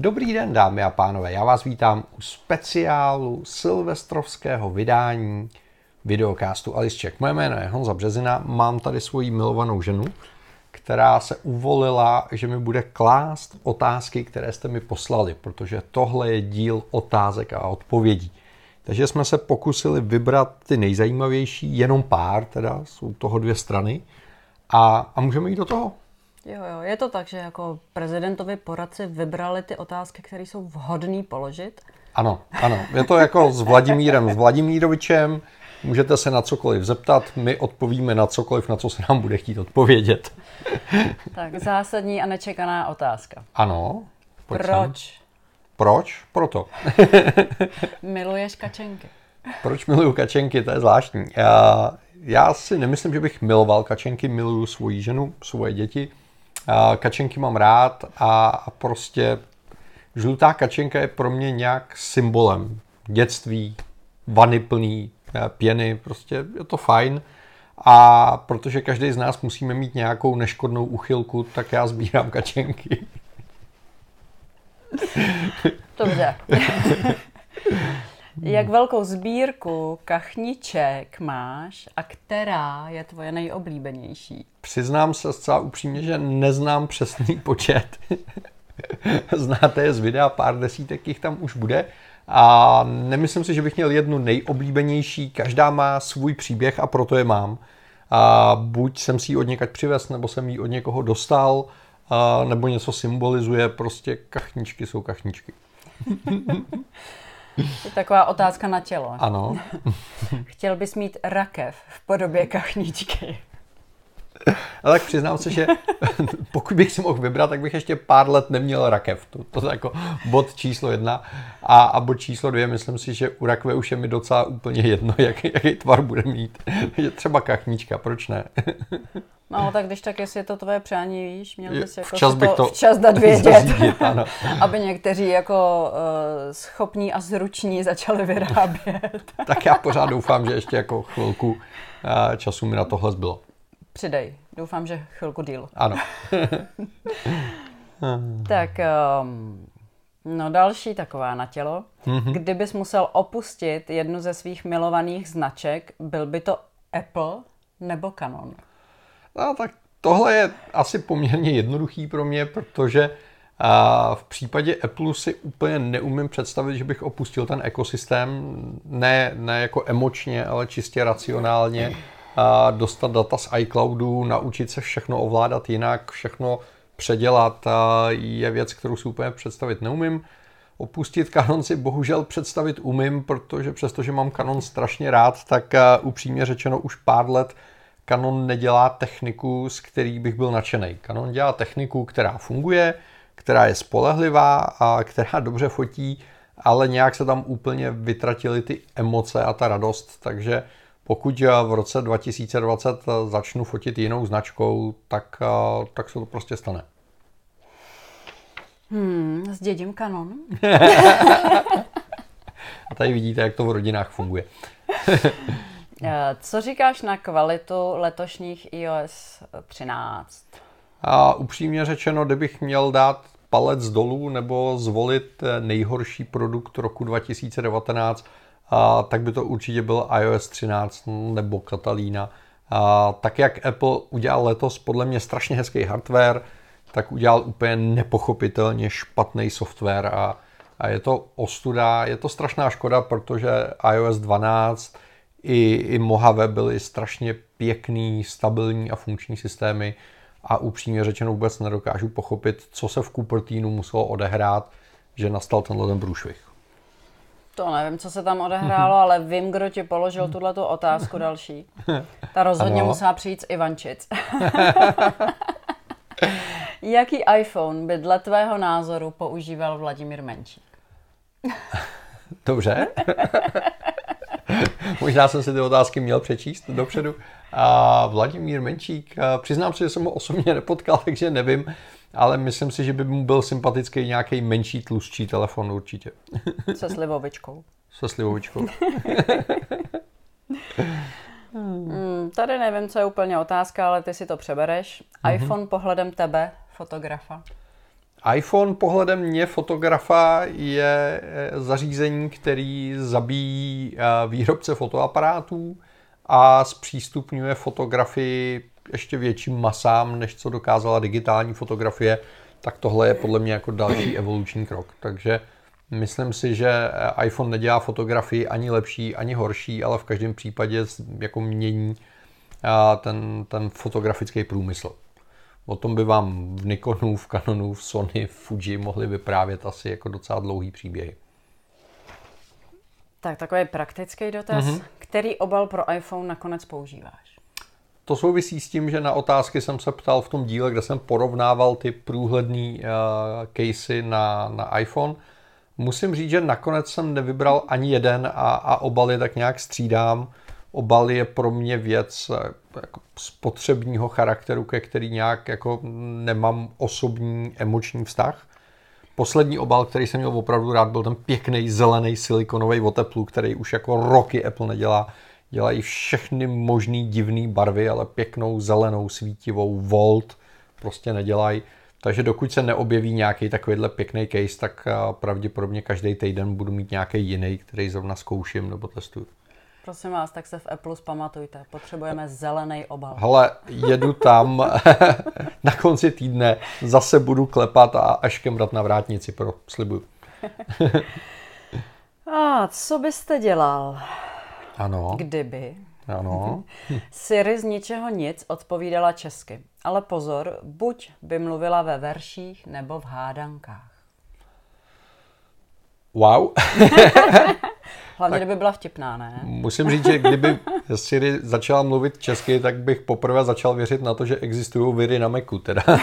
Dobrý den, dámy a pánové, já vás vítám u speciálu silvestrovského vydání videokástu Alisček. Moje jméno je Honza Březina, mám tady svoji milovanou ženu, která se uvolila, že mi bude klást otázky, které jste mi poslali, protože tohle je díl otázek a odpovědí. Takže jsme se pokusili vybrat ty nejzajímavější, jenom pár teda, jsou toho dvě strany, a, a můžeme jít do toho. Jo, jo, je to tak, že jako prezidentovi poradci vybrali ty otázky, které jsou vhodné položit? Ano, ano. Je to jako s Vladimírem, s Vladimírovičem. Můžete se na cokoliv zeptat, my odpovíme na cokoliv, na co se nám bude chtít odpovědět. Tak, zásadní a nečekaná otázka. Ano. Proč? Sem. Proč? Proto. Miluješ kačenky? Proč miluju kačenky? To je zvláštní. Já, já si nemyslím, že bych miloval kačenky, miluju svoji ženu, svoje děti. Kačenky mám rád a, prostě žlutá kačenka je pro mě nějak symbolem dětství, vany plný, eh, pěny, prostě je to fajn. A protože každý z nás musíme mít nějakou neškodnou uchylku, tak já sbírám kačenky. Dobře. Jak velkou sbírku kachniček máš a která je tvoje nejoblíbenější? Přiznám se zcela upřímně, že neznám přesný počet. Znáte je z videa, pár desítek jich tam už bude. A nemyslím si, že bych měl jednu nejoblíbenější. Každá má svůj příběh a proto je mám. A buď jsem si ji od někať přivez, nebo jsem ji od někoho dostal, a nebo něco symbolizuje. Prostě kachničky jsou kachničky. Je taková otázka na tělo. Ano. Chtěl bys mít rakev v podobě kachničky. Ale tak přiznám se, že pokud bych si mohl vybrat, tak bych ještě pár let neměl rakev. To, to je jako bod číslo jedna. A, a bod číslo dvě, myslím si, že u rakve už je mi docela úplně jedno, jak, jaký tvar bude mít. Je třeba kachnička, proč ne? No, tak když tak, jestli je to tvoje přání, víš, měl bys jako včas bych to, včas dát vědět, ano. aby někteří jako uh, schopní a zruční začali vyrábět. tak já pořád doufám, že ještě jako chvilku uh, času mi na tohle zbylo. Přidej. Doufám, že chvilku díl. Ano. tak, um, no další taková na tělo. Mm-hmm. Kdybys musel opustit jednu ze svých milovaných značek, byl by to Apple nebo Canon? No tak tohle je asi poměrně jednoduchý pro mě, protože a v případě Apple si úplně neumím představit, že bych opustil ten ekosystém, ne, ne jako emočně, ale čistě racionálně dostat data z iCloudu, naučit se všechno ovládat jinak, všechno předělat, je věc, kterou si úplně představit neumím. Opustit Canon si bohužel představit umím, protože přestože mám Canon strašně rád, tak upřímně řečeno už pár let Canon nedělá techniku, z který bych byl nadšený. Canon dělá techniku, která funguje, která je spolehlivá a která dobře fotí, ale nějak se tam úplně vytratily ty emoce a ta radost, takže pokud v roce 2020 začnu fotit jinou značkou, tak, tak se to prostě stane. Hmm, zdědím kanon. A tady vidíte, jak to v rodinách funguje. Eh, co říkáš na kvalitu letošních iOS 13? A upřímně řečeno, kdybych měl dát palec dolů nebo zvolit nejhorší produkt roku 2019, a tak by to určitě byl iOS 13 nebo Catalina. A tak jak Apple udělal letos podle mě strašně hezký hardware, tak udělal úplně nepochopitelně špatný software a, a je to ostuda, je to strašná škoda, protože iOS 12 i, i Mojave byly strašně pěkný, stabilní a funkční systémy a upřímně řečeno vůbec nedokážu pochopit, co se v Cupertinu muselo odehrát, že nastal tenhle ten průšvih. To nevím, co se tam odehrálo, ale vím, kdo ti položil tuhle tu otázku další. Ta rozhodně ano. musela přijít z Ivančic. Jaký iPhone by dle tvého názoru používal Vladimír Menčík? Dobře. Možná jsem si ty otázky měl přečíst dopředu. A Vladimír Menčík, přiznám se, že jsem ho osobně nepotkal, takže nevím, ale myslím si, že by mu byl sympatický nějaký menší, tlustší telefon určitě. Se slivovičkou. Se slivovičkou. hmm, tady nevím, co je úplně otázka, ale ty si to přebereš. Mm-hmm. iPhone pohledem tebe, fotografa. iPhone pohledem mě fotografa je eh, zařízení, který zabíjí eh, výrobce fotoaparátů a zpřístupňuje fotografii ještě větším masám, než co dokázala digitální fotografie, tak tohle je podle mě jako další evoluční krok. Takže myslím si, že iPhone nedělá fotografii ani lepší, ani horší, ale v každém případě jako mění ten, ten fotografický průmysl. O tom by vám v Nikonu, v Canonu, v Sony, v Fuji mohli vyprávět asi jako docela dlouhý příběhy. Tak takový praktický dotaz. Mm-hmm. Který obal pro iPhone nakonec používáš? To souvisí s tím, že na otázky jsem se ptal v tom díle, kde jsem porovnával ty průhledné uh, casey na, na iPhone. Musím říct, že nakonec jsem nevybral ani jeden a, a obaly tak nějak střídám. Obal je pro mě věc eh, jako spotřebního charakteru, ke který nějak jako nemám osobní emoční vztah. Poslední obal, který jsem měl opravdu rád, byl ten pěkný zelený silikonový Apple, který už jako roky Apple nedělá. Dělají všechny možný divné barvy, ale pěknou zelenou svítivou Volt prostě nedělají. Takže dokud se neobjeví nějaký takovýhle pěkný case, tak eh, pravděpodobně každý týden budu mít nějaký jiný, který zrovna zkouším nebo testuju. Prosím vás, tak se v Apple pamatujte. Potřebujeme zelený obal. Hele, jedu tam na konci týdne, zase budu klepat a až kemrat na vrátnici, pro, slibuju. a co byste dělal? Ano. Kdyby ano. Siri z ničeho nic odpovídala česky. Ale pozor, buď by mluvila ve verších nebo v hádankách. Wow. Hlavně, tak kdyby byla vtipná, ne? Musím říct, že kdyby Siri začala mluvit česky, tak bych poprvé začal věřit na to, že existují viry na Macu, teda.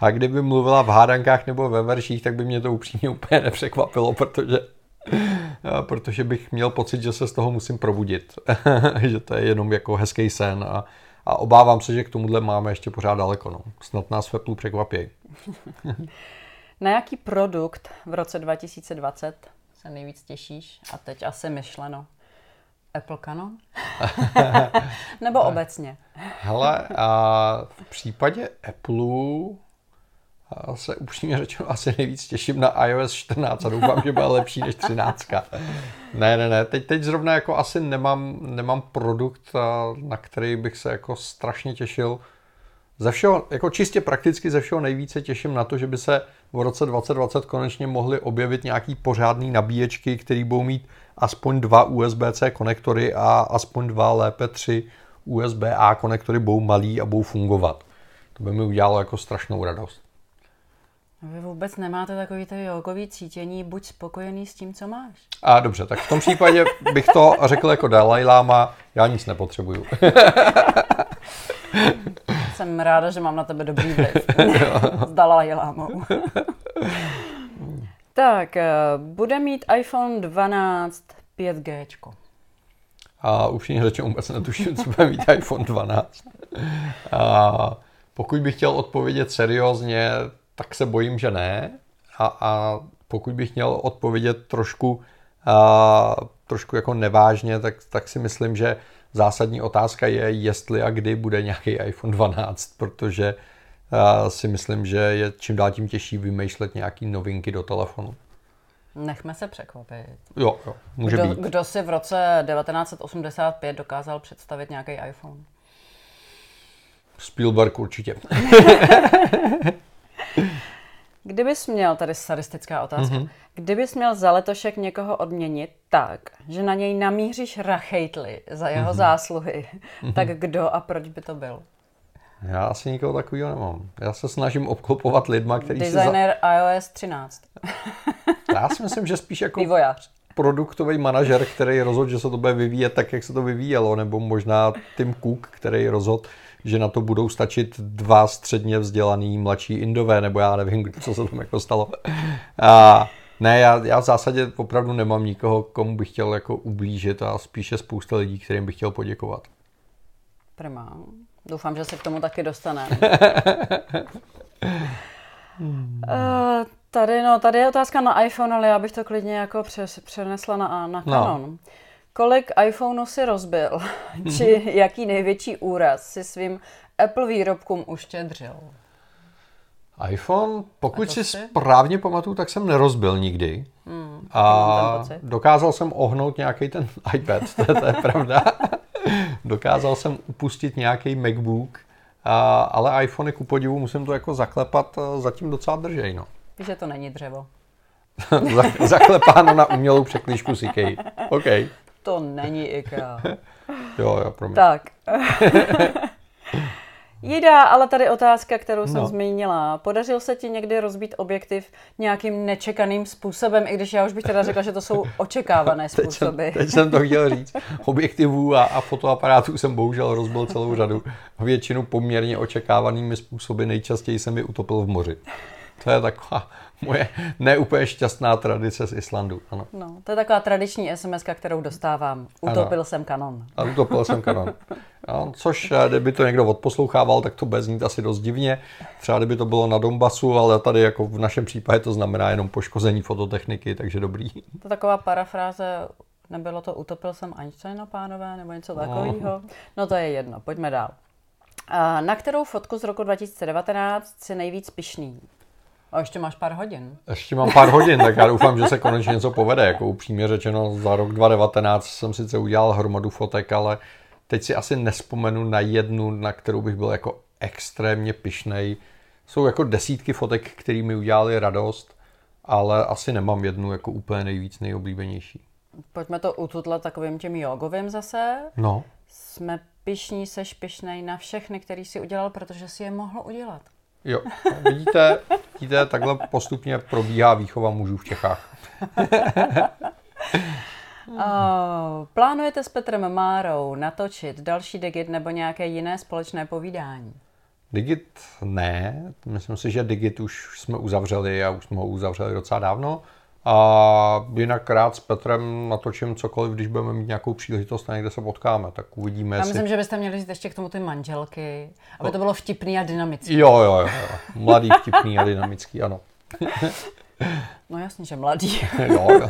A kdyby mluvila v hádankách nebo ve verších, tak by mě to upřímně úplně nepřekvapilo, protože, protože bych měl pocit, že se z toho musím probudit. že to je jenom jako hezký sen a, a obávám se, že k tomuhle máme ještě pořád daleko. No. Snad nás v Apple překvapí. Na jaký produkt v roce 2020 se nejvíc těšíš? A teď asi myšleno. Apple Canon? Nebo obecně? Hele, a v případě Apple se upřímně řečeno asi nejvíc těším na iOS 14 a doufám, že bude lepší než 13. Ne, ne, ne, teď, teď zrovna jako asi nemám, nemám produkt, na který bych se jako strašně těšil. Ze všeho, jako čistě prakticky ze všeho nejvíce těším na to, že by se v roce 2020 konečně mohly objevit nějaký pořádný nabíječky, které budou mít aspoň dva USB-C konektory a aspoň dva, lépe tři USB-A konektory budou malý a budou fungovat. To by mi udělalo jako strašnou radost. Vy vůbec nemáte takový to jogový cítění, buď spokojený s tím, co máš. A dobře, tak v tom případě bych to řekl jako Dalai Lama, já nic nepotřebuju. Jsem ráda, že mám na tebe dobrý vliv. S Dalai Lámou. tak, eh, bude mít iPhone 12 5G. A upřímně řečeno vůbec netuším, co bude mít iPhone 12. A pokud bych chtěl odpovědět seriózně, tak se bojím, že ne. A, a pokud bych měl odpovědět trošku, a, trošku jako nevážně, tak, tak si myslím, že zásadní otázka je, jestli a kdy bude nějaký iPhone 12, protože a, si myslím, že je čím dál tím těžší vymýšlet nějaký novinky do telefonu. Nechme se překvapit. Jo, jo, může kdo, být. Kdo si v roce 1985 dokázal představit nějaký iPhone? Spielberg určitě. Kdybys měl, tady sadistická otázka, mm-hmm. kdybys měl za letošek někoho odměnit tak, že na něj namíříš rachejtli za jeho mm-hmm. zásluhy, mm-hmm. tak kdo a proč by to byl? Já asi nikoho takového nemám. Já se snažím obklopovat lidma, který Designer se za... iOS 13. Já si myslím, že spíš jako Vývojář. produktový manažer, který rozhodl, že se to bude vyvíjet tak, jak se to vyvíjelo, nebo možná Tim Cook, který rozhodl, že na to budou stačit dva středně vzdělaný mladší Indové, nebo já nevím, co se tam jako stalo. A ne, já, já v zásadě opravdu nemám nikoho, komu bych chtěl jako ublížit a spíše spousta lidí, kterým bych chtěl poděkovat. Prima. Doufám, že se k tomu taky dostane. hmm. uh, tady, no, tady je otázka na iPhone, ale já bych to klidně jako přes, přenesla na, na no. Canon. No. Kolik iPhoneů si rozbil? Či jaký největší úraz si svým Apple výrobkům uštědřil? iPhone, pokud si správně pamatuju, tak jsem nerozbil nikdy. Hmm, A dokázal jsem ohnout nějaký ten iPad, to, je- to je pravda. dokázal jsem upustit nějaký MacBook, a, ale iPhony ku podivu musím to jako zaklepat, a zatím docela držej, no. Víš, že to není dřevo. Za- Zaklepáno na umělou překlížku CK. OK. To není IKEA. Jo, jo, pro mě. tak. Jida, ale tady otázka, kterou jsem No. zmínila. Podařil se ti někdy rozbít objektiv nějakým nečekaným způsobem, i když já už bych teda řekla, že to jsou očekávané Teď jsem, způsoby. teď jsem to chtěl říct. Objektivů a, a fotoaparátů jsem bohužel rozbil celou řadu. Většinu poměrně očekávanými způsoby. Nejčastěji jsem je utopil v moři. To je taková moje neúplně šťastná tradice z Islandu. Ano. No, to je taková tradiční SMS, kterou dostávám. Utopil jsem kanon. A utopil jsem kanon. No, což, eh, kdyby to někdo odposlouchával, tak to bude znít asi dost divně. Třeba kdyby to bylo na Donbasu, ale tady jako v našem případě to znamená jenom poškození fototechniky, takže dobrý. To je taková parafráze, nebylo to utopil jsem Einsteina, pánové, nebo něco takového. No to je jedno, pojďme dál. A na kterou fotku z roku 2019 si nejvíc pišný? A ještě máš pár hodin. Ještě mám pár hodin, tak já doufám, že se konečně něco povede. Jako upřímně řečeno, za rok 2019 jsem sice udělal hromadu fotek, ale teď si asi nespomenu na jednu, na kterou bych byl jako extrémně pišnej. Jsou jako desítky fotek, které mi udělali radost, ale asi nemám jednu jako úplně nejvíc nejoblíbenější. Pojďme to ututlat takovým tím jogovým zase. No, Jsme pišní, seš pišnej na všechny, který si udělal, protože si je mohl udělat. Jo. Vidíte, vidíte, takhle postupně probíhá výchova mužů v Čechách. Oh, plánujete s Petrem Márou natočit další digit nebo nějaké jiné společné povídání? Digit ne, myslím si, že Digit už jsme uzavřeli a už jsme ho uzavřeli docela dávno. A jinak rád s Petrem natočím cokoliv, když budeme mít nějakou příležitost a někde se potkáme, tak uvidíme, Já jestli... myslím, že byste měli říct ještě k tomu ty manželky, aby to bylo vtipný a dynamický. Jo, jo, jo, jo. Mladý, vtipný a dynamický, ano. No jasně, že mladý. Jo, jo.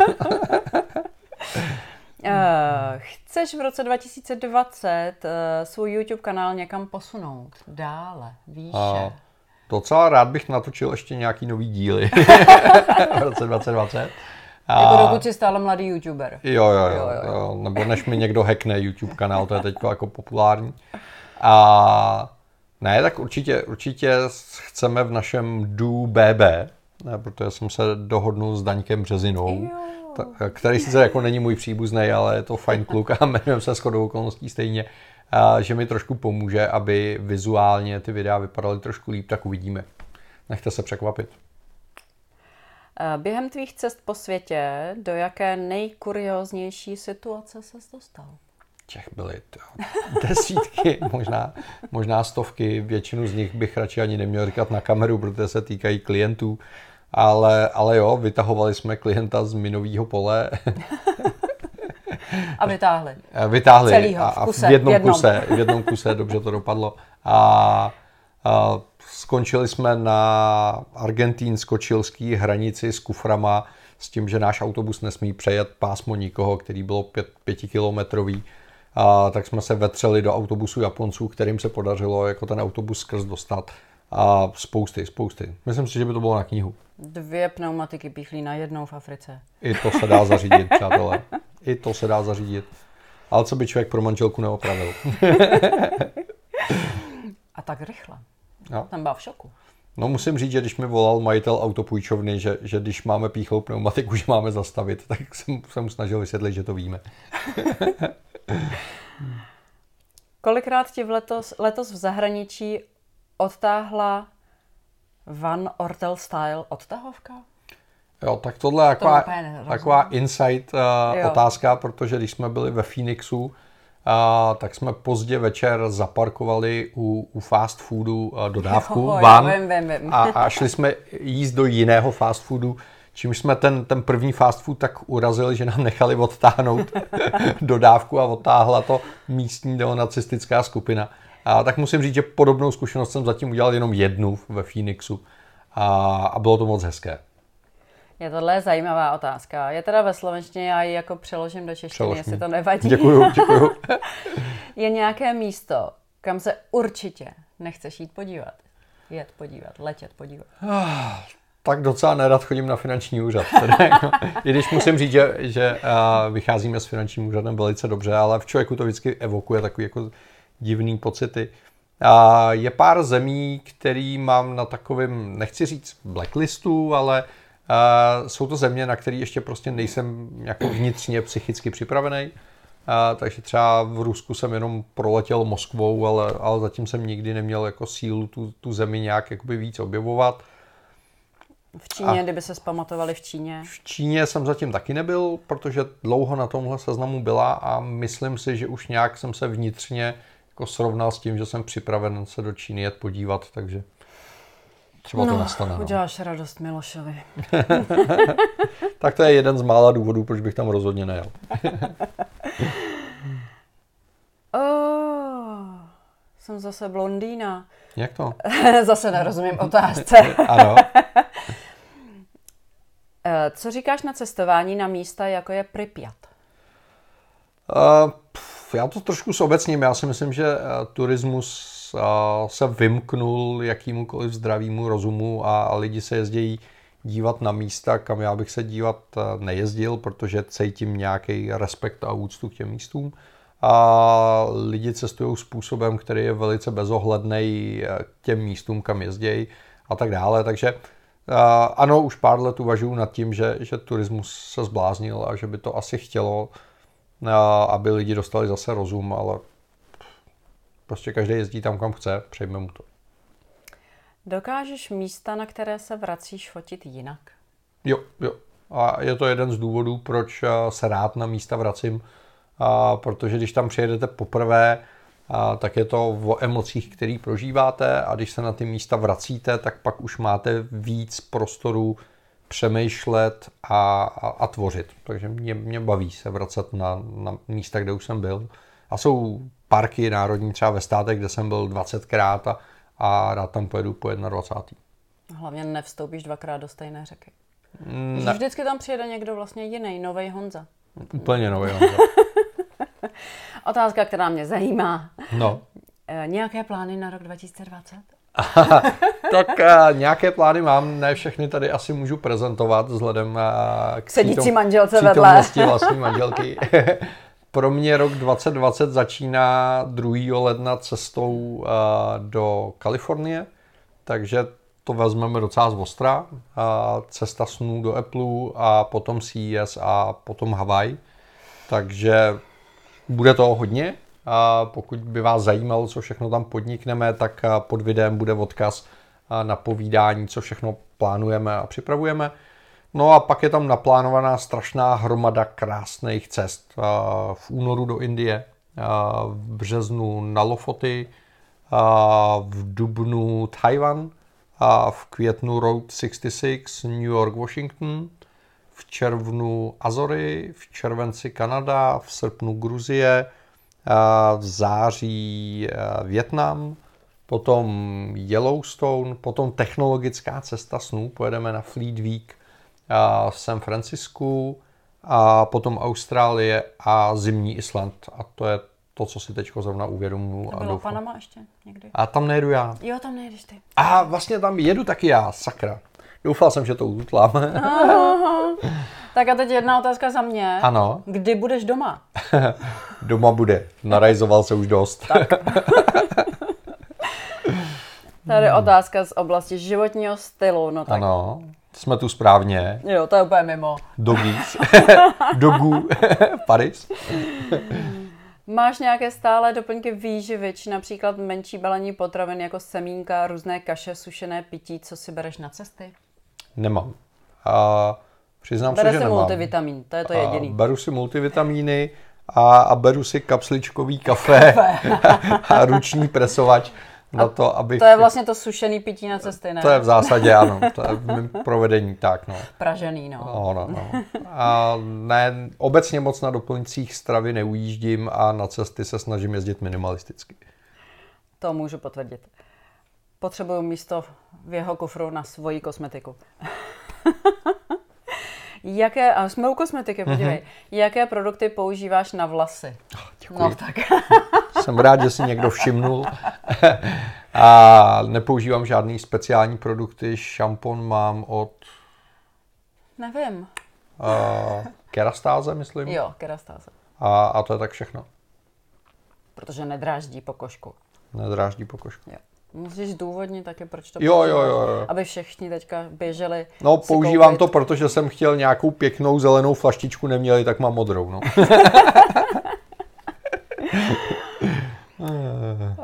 Uh, chceš v roce 2020 uh, svůj YouTube kanál někam posunout? Dále, výše. A docela rád bych natočil ještě nějaký nový díly v roce 2020. A... Jako dokud jsi stále mladý YouTuber. Jo, jo, jo, Jo, jo. Nebo než mi někdo hackne YouTube kanál, to je teď jako populární. A ne, tak určitě, určitě chceme v našem Du BB, ne, protože jsem se dohodnul s Daňkem Březinou, Jo. který sice jako není můj příbuzný, ale je to fajn kluk a jmenujeme se shodou okolností stejně, že mi trošku pomůže, aby vizuálně ty videa vypadaly trošku líp, tak uvidíme. Nechte se překvapit. Uh, během tvých cest po světě, do jaké nejkurioznější situace ses dostal? Těch byly to, desítky, možná, možná stovky. Většinu z nich bych radši ani neměl říkat na kameru, protože se týkají klientů. Ale, ale jo, vytahovali jsme klienta z minového pole, A vytáhli. vytáhli Celýho, a, v a kuse, v jednom v jednom. kuse, v jednom kuse dobře to dopadlo. A, a skončili jsme na argentínsko-čilský hranici s kuframa s tím, že náš autobus nesmí přejet pásmo nikoho, který bylo pět, pětikilometrový. A tak jsme se vetřeli do autobusu Japonců, kterým se podařilo jako ten autobus skrz dostat. A spousty, spousty. Myslím si, že by to bylo na knihu. Dvě pneumatiky píchlí na jednou v Africe. I to se dá zařídit, přátelé. I to se dá zařídit. Ale co by člověk pro manželku neopravil? A tak rychle. Jo. Jsem byla v šoku. No musím říct, že když mi volal majitel autopůjčovny, že, že když máme píchlou pneumatiku, že máme zastavit, tak jsem se mu snažil vysvětlit, že to víme. Kolikrát ti v letos, letos v zahraničí odtáhla Van Ortel Style odtahovka? Jo, tak tohle je taková, nerozumím. taková insight uh, Jo. otázka, protože když jsme byli ve Phoenixu, uh, tak jsme pozdě večer zaparkovali u, u fast foodu uh, dodávku Jo, jo, van vím, vím, vím. A, a šli jsme jíst do jiného fast foodu, čímž jsme ten, ten první fast food tak urazili, že nám nechali odtáhnout dodávku a odtáhla to místní neonacistická skupina. A tak musím říct, že podobnou zkušenost jsem zatím udělal jenom jednu ve Phoenixu a, a bylo to moc hezké. Je tohle zajímavá otázka. Je teda ve slovenštině, já ji jako přeložím do češtiny, Přelož jestli to nevadí. Děkuju, děkuju. Je nějaké místo, kam se určitě nechceš jít podívat? jet podívat, letět podívat? tak docela nerad chodím na finanční úřad. Tedy, jako, I když musím říct, že, že vycházíme s finančním úřadem velice dobře, ale v člověku to vždycky evokuje takový jako divný pocity. A je pár zemí, který mám na takovém, nechci říct blacklistu, ale a jsou to země, na které ještě prostě nejsem jako vnitřně psychicky připravený. A, takže třeba v Rusku jsem jenom proletěl Moskvou, ale, ale zatím jsem nikdy neměl jako sílu tu, tu zemi nějak jakoby víc objevovat. V Číně, a kdyby se zpamatovali v Číně? V Číně jsem zatím taky nebyl, protože dlouho na tomhle seznamu byla a myslím si, že už nějak jsem se vnitřně jako srovnal s tím, že jsem připraven se do Číny jet podívat, takže třeba no, to nastane. No. Uděláš radost Milošovi. tak to je jeden z mála důvodů, proč bych tam rozhodně nejel. oh, jsem zase blondýna. Jak to? zase nerozumím otázce. ano. Eh, co říkáš na cestování na místa, jako je Pripyat? Uh, pff, já to trošku sobecním. Já si myslím, že uh, turismus se vymknul jakýmukoliv zdravému rozumu a, lidi se jezdí dívat na místa, kam já bych se dívat uh, nejezdil, protože cítím nějaký respekt a úctu k těm místům. A lidi cestují způsobem, který je velice bezohledný k těm místům, kam jezdí a tak dále. Takže ano, už pár let uvažuji nad tím, že, že turismus se zbláznil a že by to asi chtělo aby lidi dostali zase rozum, ale prostě každý jezdí tam, kam chce, přejme mu to. Dokážeš místa, na které se vracíš, fotit jinak? Jo, jo. A je to jeden z důvodů, proč se rád na místa vracím, a protože když tam přijedete poprvé, a tak je to o emocích, které prožíváte a když se na ty místa vracíte, tak pak už máte víc prostoru přemýšlet a, a, a tvořit. Takže mě, mě baví se vracet na, na místa, kde už jsem byl. A jsou parky národní třeba ve státech, kde jsem byl 20krát a, a rád tam pojedu po 21. Hlavně nevstoupíš dvakrát do stejné řeky. Ne. Vždycky tam přijede někdo vlastně jiný, nový Honza. Úplně nový Honza. Otázka, která mě zajímá. No. E, nějaké plány na rok 2020? tak uh, nějaké plány mám, ne všechny tady asi můžu prezentovat vzhledem uh, k sedící manželce vedle. vlastní manželky. Pro mě rok 2020 začíná 2. ledna cestou uh, do Kalifornie, takže to vezmeme docela z ostra. Uh, cesta snů do Apple a potom CES a potom Hawaii. Takže bude to hodně. Pokud by vás zajímalo, co všechno tam podnikneme, tak pod videem bude odkaz na povídání, co všechno plánujeme a připravujeme. No a pak je tam naplánovaná strašná hromada krásných cest. V únoru do Indie, v březnu na Lofoty, v dubnu Taiwan, v květnu Route 66 New York, Washington, v červnu Azory, v červenci Kanada, v srpnu Gruzie, v září Větnam, potom Yellowstone, potom technologická cesta snů, pojedeme na Fleet Week v San Francisku, a potom Austrálie a zimní Island. A to je to, co si teď zrovna uvědomuji. To bylo Panama ještě někdy? A tam nejedu já. Jo, tam nejedeš ty. A vlastně tam jedu taky já, sakra. Doufal jsem, že to ututlám. Tak a teď jedna otázka za mě. Ano. Kdy budeš doma? doma bude. Narajzoval se už dost. Tak. Tady otázka z oblasti životního stylu. No tak. Ano, jsme tu správně. Jo, to je úplně mimo. Doggies. Dogu. Paris. Máš nějaké stále doplňky výživy, či například menší balení potravin jako semínka, různé kaše, sušené pití, co si bereš na cesty? Nemám. A Přiznám Bere se, že si nemám. multivitamin, to je to jediný. A beru si multivitamíny a, a beru si kapsličkový kafe a ruční presovač na to, abych... To je vlastně to sušený pití na cesty, ne? To je v zásadě ano, to je v provedení tak, no. Pražený, no. No, no, no. A ne, obecně moc na doplňcích stravy neujíždím a na cesty se snažím jezdit minimalisticky. To můžu potvrdit. Potřebuju místo v jeho kufru na svoji kosmetiku. Jaké, a jsme u kosmetiky, podívej, mm-hmm. jaké produkty používáš na vlasy? Oh, děkuji. No tak. Jsem rád, že si někdo všimnul. A nepoužívám žádný speciální produkty. Šampon mám od Nevím. uh, Kerastáze, myslím. Jo, kerastáze. A, a to je tak všechno. Protože nedráždí pokožku. Nedráždí pokožku. Jo. Musíš důvodnit taky, proč to Jo, jo, jo, jo. Aby všichni teďka běželi No, používám koupit. to, protože jsem chtěl nějakou pěknou zelenou flaštičku, neměli, tak mám modrou. No.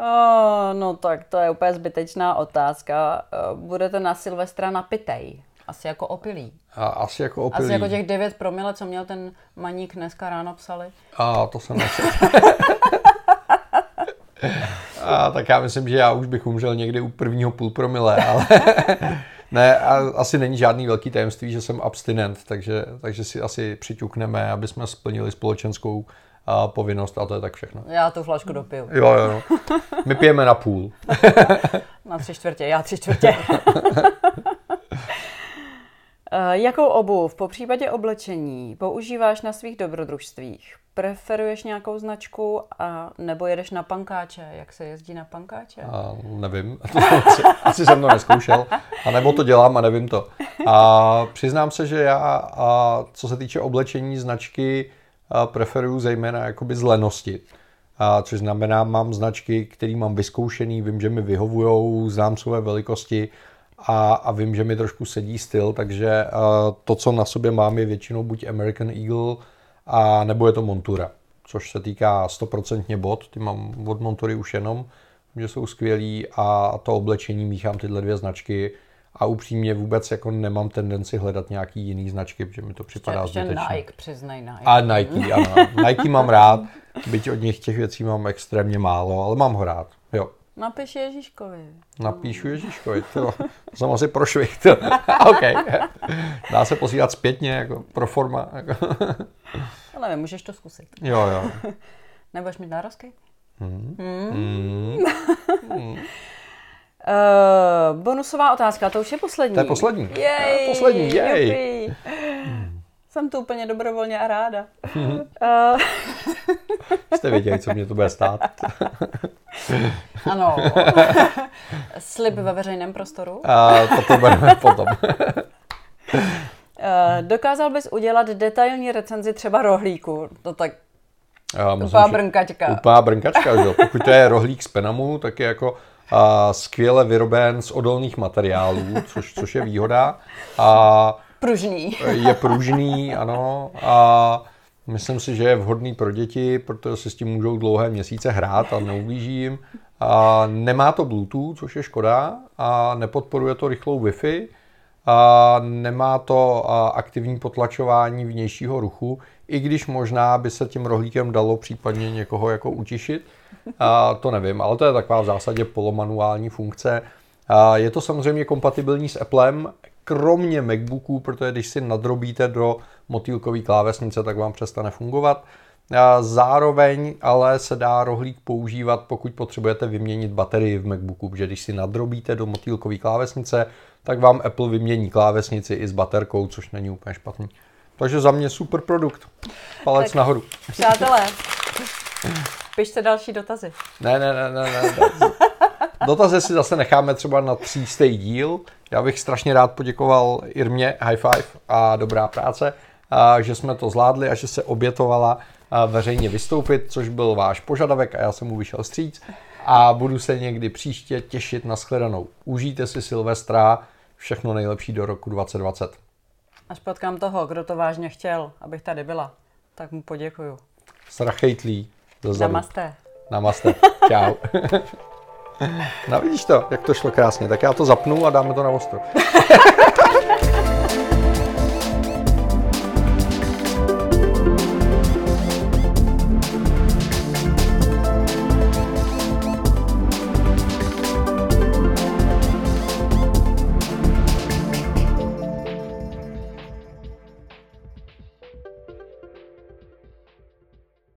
Oh, no tak to je úplně zbytečná otázka. Budete na Silvestra napitej. Asi jako opilý. A asi jako opilý. Asi jako těch 9 promile, co měl ten maník dneska ráno psali. A to jsem nečetl. A tak já myslím, že já už bych umřel někdy u prvního půl promile, ale ne, a asi není žádný velký tajemství, že jsem abstinent, takže, takže si asi přiťukneme, aby jsme splnili společenskou a, povinnost a to je tak všechno. Já tu flašku dopiju. Jo, jo, jo. My pijeme na půl. Na tři čtvrtě, já tři čtvrtě. Eh, Jakou obuv po případě oblečení používáš na svých dobrodružstvích? Preferuješ nějakou značku a nebo jedeš na pankáče? Jak se jezdí na pankáče? A nevím, asi, jsem to neskoušel, a nebo to dělám a nevím to. A přiznám se, že já, a co se týče oblečení značky, preferuju zejména jakoby z lenosti. A což znamená, mám značky, které mám vyzkoušený, vím, že mi vyhovujou, znám své velikosti a, a vím, že mi trošku sedí styl, takže to, co na sobě mám, je většinou buď American Eagle, a nebo je to Montura, což se týká 100% bot, ty mám od Montury už jenom, že jsou skvělí a to oblečení míchám tyhle dvě značky a upřímně vůbec jako nemám tendenci hledat nějaký jiný značky, protože mi to připadá Ještě zbytečné. Nike, přiznej Nike. A Nike, ano. Nike mám rád, byť od nich těch věcí mám extrémně málo, ale mám ho rád. Jo. Napiš Ježíškovi. Napíšu Ježíškovi, to jsem asi prošvih. To. OK. Dá se posílat zpětně, jako pro forma. Jako. No nevím, můžeš to zkusit. Jo, jo. Nebudeš mít nárazky? Mm. Uh, bonusová otázka, to už je poslední. To je poslední. Jej, Poslední, jej. jupi. Jsem tu úplně dobrovolně a ráda. Mhm. uh, Jste věděli, co mě to bude stát. ano. Slib ve veřejném prostoru. A to probereme potom. Uh, dokázal bys udělat detailní recenzi třeba rohlíku? To tak Já myslím, brnkačka. Úplná brnkačka, že jo. Pokud to je rohlík z Penamu, tak je jako a, skvěle vyroben z odolných materiálů, což, což je výhoda. A Pružný. je pružný, ano, a myslím si, že je vhodný pro děti, protože si s tím můžou dlouhé měsíce hrát a neublíží jim. A nemá to Bluetooth, což je škoda, a nepodporuje to rychlou Wi-Fi, a nemá to aktivní potlačování vnějšího ruchu, i když možná by se tím rohlíkem dalo případně někoho jako utišit, a to nevím, ale to je taková v zásadě polomanuální funkce. A je to samozřejmě kompatibilní s Applem, kromě MacBooků, protože když si nadrobíte do motýlkové klávesnice, tak vám přestane fungovat. Zároveň ale se dá rohlík používat, pokud potřebujete vyměnit baterii v MacBooku, protože když si nadrobíte do motýlkové klávesnice, tak vám Apple vymění klávesnici i s baterkou, což není úplně špatný. Takže za mě super produkt. Palec Tak. nahoru. Přátelé, pište další dotazy. Ne, ne, ne, ne, ne. Dotazy si zase necháme třeba na třístý díl. Já bych strašně rád poděkoval Irmě, high five a dobrá práce, že jsme to zvládli a že se obětovala veřejně vystoupit, což byl váš požadavek a já jsem mu vyšel stříc. A budu se někdy příště těšit na shledanou. Užijte si Silvestra, všechno nejlepší do roku 2020. Až potkám toho, kdo to vážně chtěl, abych tady byla, tak mu poděkuju. Strachejtlí. Zezadu. Namaste. Namaste. Čau. no vidíš to, jak to šlo krásně. Tak já to zapnu a dáme to na ostro.